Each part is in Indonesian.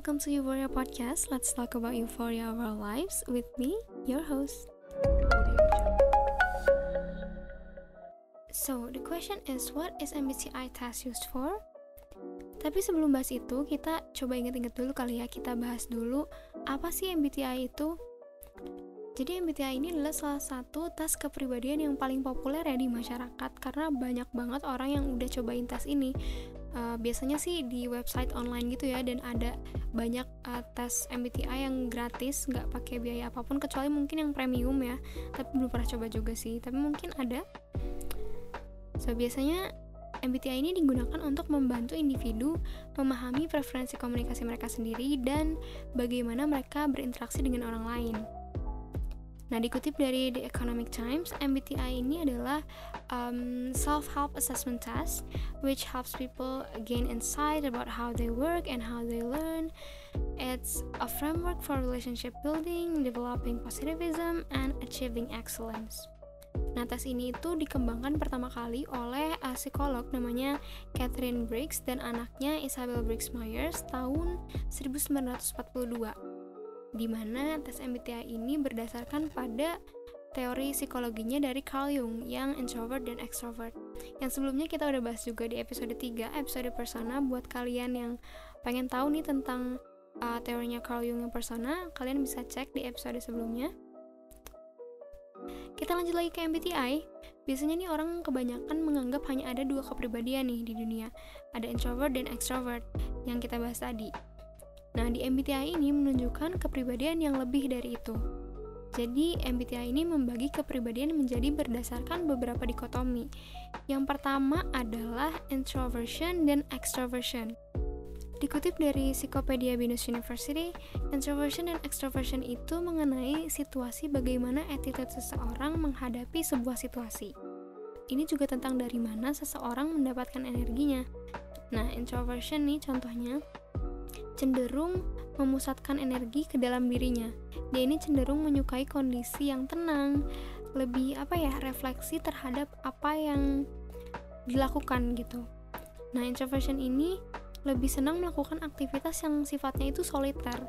Welcome to Euphoria Podcast. Let's talk about euphoria of our lives with me, your host. So, the question is what is MBTI test used for? Tapi sebelum bahas itu, kita coba inget-inget dulu kali ya, kita bahas dulu apa sih MBTI itu? Jadi MBTI ini adalah salah satu tes kepribadian yang paling populer ya di masyarakat karena banyak banget orang yang udah cobain tes ini uh, biasanya sih di website online gitu ya dan ada banyak uh, tes MBTI yang gratis nggak pakai biaya apa pun kecuali mungkin yang premium ya. Tapi belum pernah coba juga sih. Tapi mungkin ada. So biasanya MBTI ini digunakan untuk membantu individu memahami preferensi komunikasi mereka sendiri dan bagaimana mereka berinteraksi dengan orang lain. Nah, dikutip dari The Economic Times, MBTI ini adalah um, self-help assessment test which helps people gain insight about how they work and how they learn. It's a framework for relationship building, developing positivism, and achieving excellence. Nah, tes ini itu dikembangkan pertama kali oleh uh, psikolog namanya Catherine Briggs dan anaknya Isabel Briggs Myers tahun 1942 di mana tes MBTI ini berdasarkan pada teori psikologinya dari Carl Jung yang introvert dan extrovert. Yang sebelumnya kita udah bahas juga di episode 3, episode persona buat kalian yang pengen tahu nih tentang uh, teorinya Carl Jung yang persona, kalian bisa cek di episode sebelumnya. Kita lanjut lagi ke MBTI. Biasanya nih orang kebanyakan menganggap hanya ada dua kepribadian nih di dunia. Ada introvert dan extrovert yang kita bahas tadi. Nah, di MBTI ini menunjukkan kepribadian yang lebih dari itu. Jadi, MBTI ini membagi kepribadian menjadi berdasarkan beberapa dikotomi. Yang pertama adalah introversion dan extroversion. Dikutip dari Psychopedia Binus University, introversion dan extroversion itu mengenai situasi bagaimana attitude seseorang menghadapi sebuah situasi. Ini juga tentang dari mana seseorang mendapatkan energinya. Nah, introversion nih contohnya cenderung memusatkan energi ke dalam dirinya. Dia ini cenderung menyukai kondisi yang tenang, lebih apa ya, refleksi terhadap apa yang dilakukan gitu. Nah, introversion ini lebih senang melakukan aktivitas yang sifatnya itu soliter.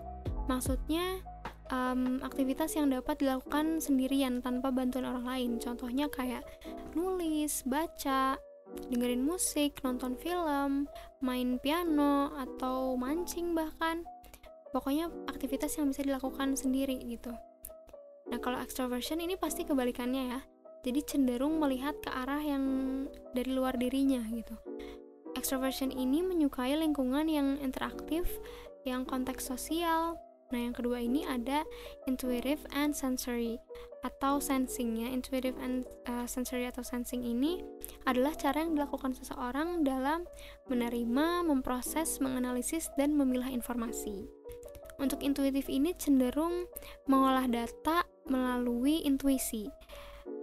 Maksudnya um, aktivitas yang dapat dilakukan sendirian tanpa bantuan orang lain. Contohnya kayak nulis, baca, dengerin musik, nonton film, main piano, atau mancing bahkan. Pokoknya aktivitas yang bisa dilakukan sendiri gitu. Nah, kalau extroversion ini pasti kebalikannya ya. Jadi cenderung melihat ke arah yang dari luar dirinya gitu. Extroversion ini menyukai lingkungan yang interaktif, yang konteks sosial, Nah, yang kedua ini ada intuitive and sensory atau sensingnya. Intuitive and uh, sensory atau sensing ini adalah cara yang dilakukan seseorang dalam menerima, memproses, menganalisis, dan memilah informasi. Untuk intuitif ini cenderung mengolah data melalui intuisi.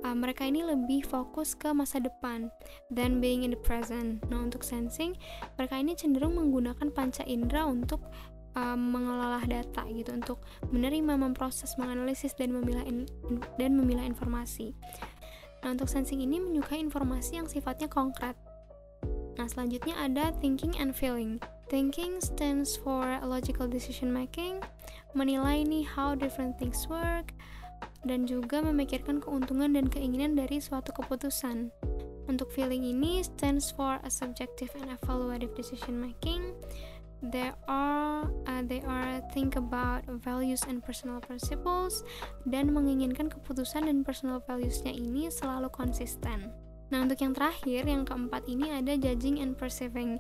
Uh, mereka ini lebih fokus ke masa depan dan being in the present. Nah, untuk sensing, mereka ini cenderung menggunakan panca indera untuk um, mengelola data gitu untuk menerima, memproses, menganalisis dan memilah in, dan memilah informasi. Nah, untuk sensing ini menyukai informasi yang sifatnya konkret. Nah, selanjutnya ada thinking and feeling. Thinking stands for logical decision making, menilai nih how different things work, dan juga memikirkan keuntungan dan keinginan dari suatu keputusan. Untuk feeling ini stands for a subjective and evaluative decision making, they are uh, they are think about values and personal principles dan menginginkan keputusan dan personal valuesnya ini selalu konsisten. Nah untuk yang terakhir yang keempat ini ada judging and perceiving.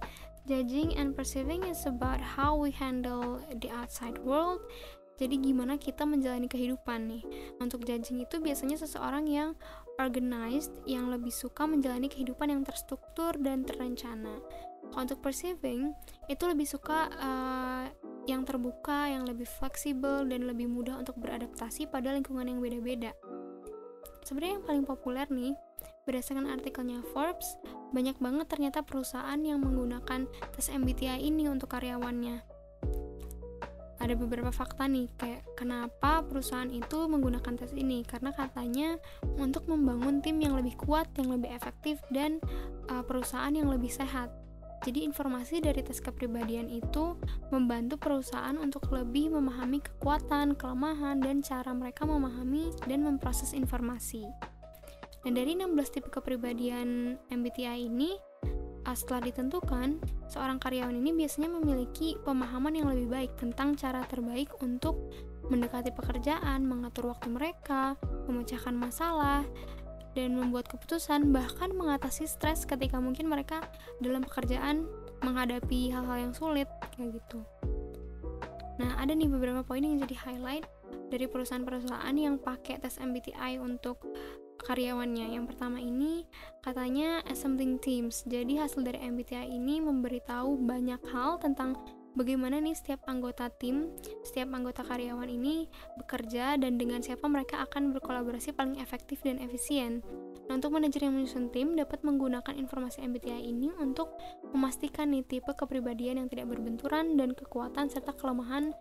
Judging and perceiving is about how we handle the outside world. Jadi gimana kita menjalani kehidupan nih. Untuk judging itu biasanya seseorang yang organized yang lebih suka menjalani kehidupan yang terstruktur dan terencana. Untuk perceiving itu lebih suka uh, yang terbuka, yang lebih fleksibel dan lebih mudah untuk beradaptasi pada lingkungan yang beda-beda. Sebenarnya yang paling populer nih, berdasarkan artikelnya Forbes, banyak banget ternyata perusahaan yang menggunakan tes MBTI ini untuk karyawannya. Ada beberapa fakta nih, kayak kenapa perusahaan itu menggunakan tes ini? Karena katanya untuk membangun tim yang lebih kuat, yang lebih efektif, dan uh, perusahaan yang lebih sehat. Jadi informasi dari tes kepribadian itu membantu perusahaan untuk lebih memahami kekuatan, kelemahan, dan cara mereka memahami dan memproses informasi. Dan dari 16 tipe kepribadian MBTI ini, ah, setelah ditentukan, seorang karyawan ini biasanya memiliki pemahaman yang lebih baik tentang cara terbaik untuk mendekati pekerjaan, mengatur waktu mereka, memecahkan masalah, dan membuat keputusan bahkan mengatasi stres ketika mungkin mereka dalam pekerjaan menghadapi hal-hal yang sulit kayak gitu. Nah, ada nih beberapa poin yang jadi highlight dari perusahaan-perusahaan yang pakai tes MBTI untuk karyawannya. Yang pertama ini katanya assembling teams. Jadi hasil dari MBTI ini memberitahu banyak hal tentang bagaimana nih setiap anggota tim, setiap anggota karyawan ini bekerja dan dengan siapa mereka akan berkolaborasi paling efektif dan efisien. Nah, untuk manajer yang menyusun tim dapat menggunakan informasi MBTI ini untuk memastikan nih tipe kepribadian yang tidak berbenturan dan kekuatan serta kelemahan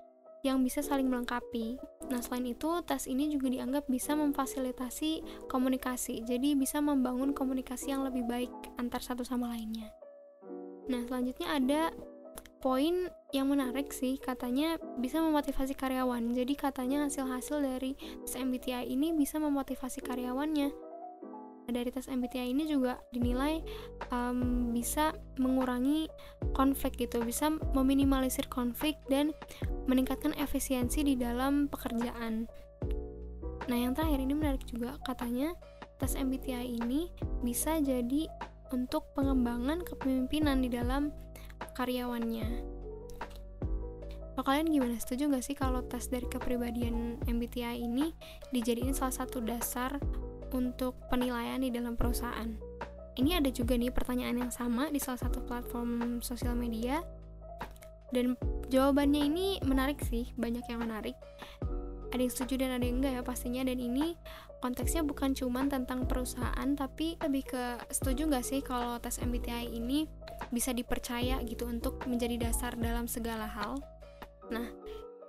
yang bisa saling melengkapi. Nah, selain itu, tes ini juga dianggap bisa memfasilitasi komunikasi. Jadi bisa membangun komunikasi yang lebih baik antar satu sama lainnya. Nah, selanjutnya ada poin yang menarik sih katanya bisa memotivasi karyawan. Jadi katanya hasil-hasil dari tes MBTI ini bisa memotivasi karyawannya. Dari tes MBTI ini juga dinilai um, bisa mengurangi konflik gitu bisa meminimalisir konflik dan meningkatkan efisiensi di dalam pekerjaan. Nah yang terakhir ini menarik juga katanya tes MBTI ini bisa jadi untuk pengembangan kepemimpinan di dalam karyawannya kalian gimana? Setuju gak sih kalau tes dari kepribadian MBTI ini dijadiin salah satu dasar untuk penilaian di dalam perusahaan? Ini ada juga nih pertanyaan yang sama di salah satu platform sosial media dan jawabannya ini menarik sih, banyak yang menarik. Ada yang setuju dan ada yang enggak ya pastinya. Dan ini konteksnya bukan cuma tentang perusahaan tapi lebih ke setuju nggak sih kalau tes MBTI ini bisa dipercaya gitu untuk menjadi dasar dalam segala hal? Nah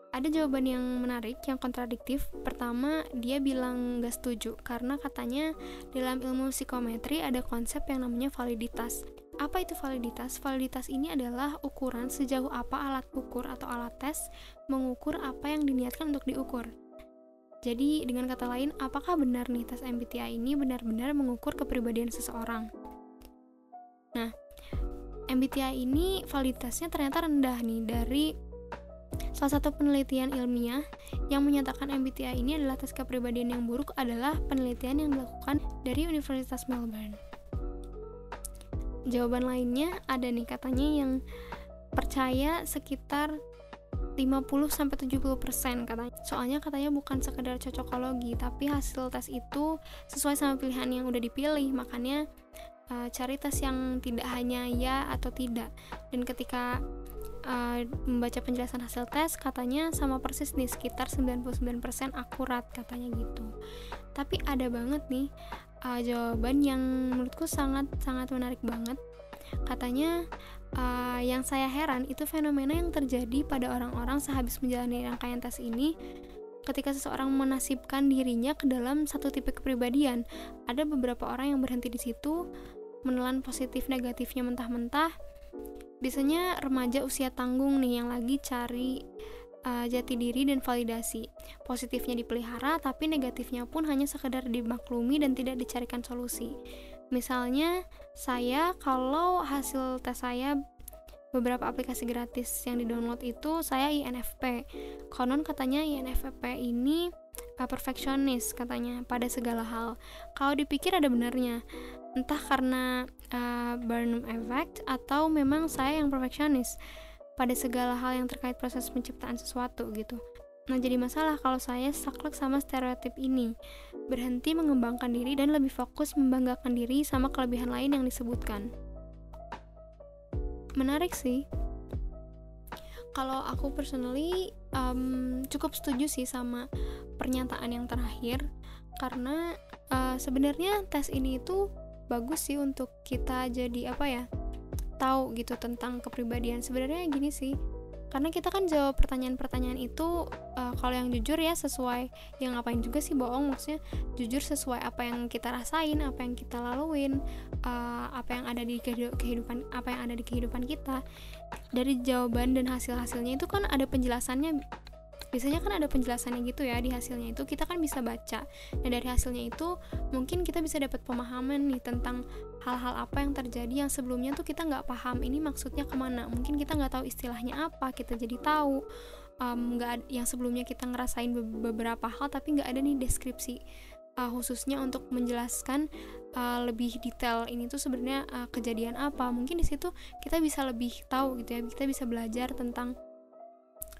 ada jawaban yang menarik yang kontradiktif. Pertama dia bilang gak setuju karena katanya dalam ilmu psikometri ada konsep yang namanya validitas apa itu validitas? Validitas ini adalah ukuran sejauh apa alat ukur atau alat tes mengukur apa yang diniatkan untuk diukur. Jadi, dengan kata lain, apakah benar nih tes MBTI ini benar-benar mengukur kepribadian seseorang? Nah, MBTI ini validitasnya ternyata rendah nih dari salah satu penelitian ilmiah yang menyatakan MBTI ini adalah tes kepribadian yang buruk adalah penelitian yang dilakukan dari Universitas Melbourne. Jawaban lainnya ada nih katanya yang percaya sekitar 50 sampai 70% katanya. Soalnya katanya bukan sekedar cocokologi, tapi hasil tes itu sesuai sama pilihan yang udah dipilih. Makanya uh, cari tes yang tidak hanya ya atau tidak. Dan ketika uh, membaca penjelasan hasil tes katanya sama persis nih sekitar 99% akurat katanya gitu. Tapi ada banget nih uh, jawaban yang menurutku sangat sangat menarik banget. Katanya uh, yang saya heran itu fenomena yang terjadi pada orang-orang sehabis menjalani rangkaian tes ini ketika seseorang menasibkan dirinya ke dalam satu tipe kepribadian. Ada beberapa orang yang berhenti di situ, menelan positif negatifnya mentah-mentah. Biasanya remaja usia tanggung nih yang lagi cari uh, jati diri dan validasi. Positifnya dipelihara, tapi negatifnya pun hanya sekedar dimaklumi dan tidak dicarikan solusi. Misalnya, saya kalau hasil tes saya beberapa aplikasi gratis yang di-download itu saya INFP. Konon katanya INFP ini perfeksionis katanya pada segala hal. Kalau dipikir ada benarnya. Entah karena uh, effect atau memang saya yang perfeksionis pada segala hal yang terkait proses penciptaan sesuatu gitu. Nah, jadi masalah kalau saya saklek sama stereotip ini. Berhenti mengembangkan diri dan lebih fokus membanggakan diri sama kelebihan lain yang disebutkan. Menarik sih. Kalau aku personally um, cukup setuju sih sama pernyataan yang terakhir karena uh, sebenarnya tes ini itu bagus sih untuk kita jadi apa ya tahu gitu tentang kepribadian sebenarnya gini sih karena kita kan jawab pertanyaan-pertanyaan itu uh, kalau yang jujur ya sesuai. Yang ngapain juga sih bohong maksudnya jujur sesuai apa yang kita rasain apa yang kita laluin uh, apa yang ada di kehidupan apa yang ada di kehidupan kita. Dari jawaban dan hasil-hasilnya itu kan ada penjelasannya. Biasanya kan ada penjelasannya gitu ya di hasilnya itu. Kita kan bisa baca. Dan dari hasilnya itu mungkin kita bisa dapat pemahaman nih tentang hal-hal apa yang terjadi yang sebelumnya tuh kita nggak paham ini maksudnya ke mana. Mungkin kita nggak tahu istilahnya apa kita jadi tahu nggak um, yang sebelumnya kita ngerasain beberapa hal tapi nggak ada nih deskripsi uh, khususnya untuk menjelaskan uh, lebih detail ini tuh sebenarnya uh, kejadian apa. Mungkin di situ kita bisa lebih tahu gitu ya kita bisa belajar tentang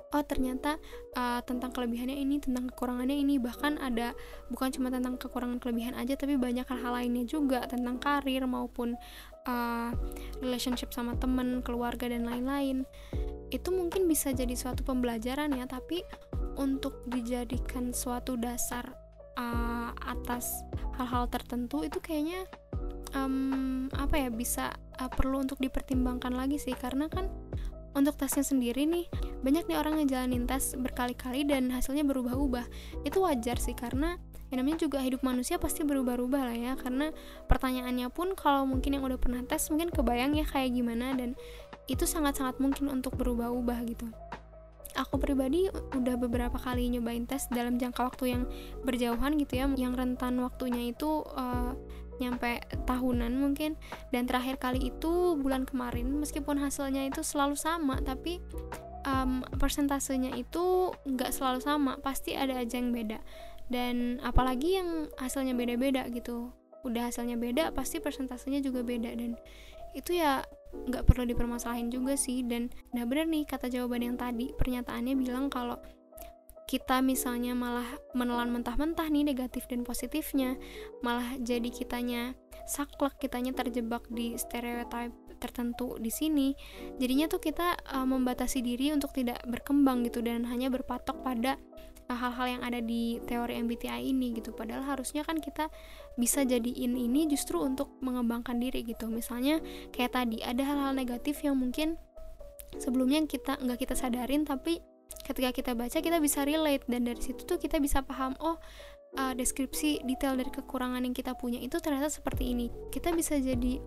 oh ternyata uh, tentang kelebihannya ini tentang kekurangannya ini. Bahkan ada bukan cuma tentang kekurangan kelebihan aja tapi banyak hal-hal lainnya juga. Tentang karir maupun uh, relationship sama temen keluarga dan lain-lain. Itu mungkin bisa jadi suatu pembelajaran ya tapi untuk dijadikan suatu dasar uh, atas hal-hal tertentu itu kayaknya um, apa ya bisa uh, perlu untuk dipertimbangkan lagi sih. Karena kan untuk tesnya sendiri nih banyak nih orang ngejalanin tes berkali-kali dan hasilnya berubah-ubah. Itu wajar sih karena yang namanya juga hidup manusia pasti berubah-ubah lah ya. Karena pertanyaannya pun kalau mungkin yang udah pernah tes mungkin kebayang ya kayak gimana. Dan itu sangat-sangat mungkin untuk berubah-ubah gitu. Aku pribadi udah beberapa kali nyobain tes dalam jangka waktu yang berjauhan gitu ya. Yang rentan waktunya itu uh, nyampe tahunan mungkin. Dan terakhir kali itu bulan kemarin meskipun hasilnya itu selalu sama tapi um, persentasenya itu nggak selalu sama pasti ada aja yang beda. Dan apalagi yang hasilnya beda-beda gitu. Udah hasilnya beda pasti persentasenya juga beda. Dan itu ya nggak perlu dipermasalahin juga sih. Dan nah bener nih kata jawaban yang tadi pernyataannya bilang kalau kita misalnya malah menelan mentah-mentah nih negatif dan positifnya malah jadi kitanya saklek kitanya terjebak di stereotip tertentu di sini. Jadinya tuh kita uh, membatasi diri untuk tidak berkembang gitu dan hanya berpatok pada eh, hal-hal yang ada di teori MBTI ini gitu. Padahal harusnya kan kita bisa jadiin ini justru untuk mengembangkan diri gitu. Misalnya kayak tadi ada hal-hal negatif yang mungkin sebelumnya kita nggak kita sadarin tapi ketika kita baca kita bisa relate. Dan dari situ tuh kita bisa paham oh uh, deskripsi detail dari kekurangan yang kita punya itu ternyata seperti ini. Kita bisa jadi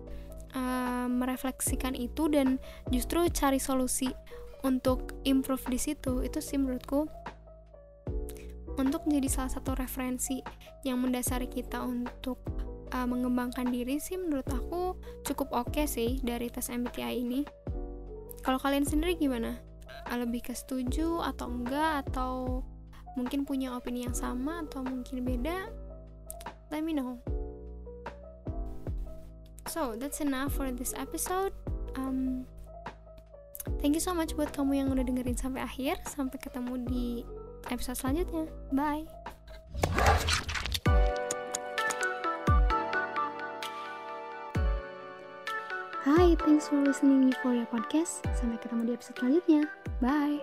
uh, merefleksikan itu dan justru cari solusi untuk improve di situ. Itu sih menurutku untuk menjadi salah satu referensi yang mendasari kita untuk uh, mengembangkan diri sih menurut aku cukup oke okay sih dari tes MBTI ini. Kalau kalian sendiri gimana? Lebih ke setuju atau enggak? Atau mungkin punya opini yang sama atau mungkin beda? Let me know so that's enough for this episode um, thank you so much buat kamu yang udah dengerin sampai akhir sampai ketemu di episode selanjutnya bye Hai, thanks for listening for your podcast. Sampai ketemu di episode selanjutnya. Bye.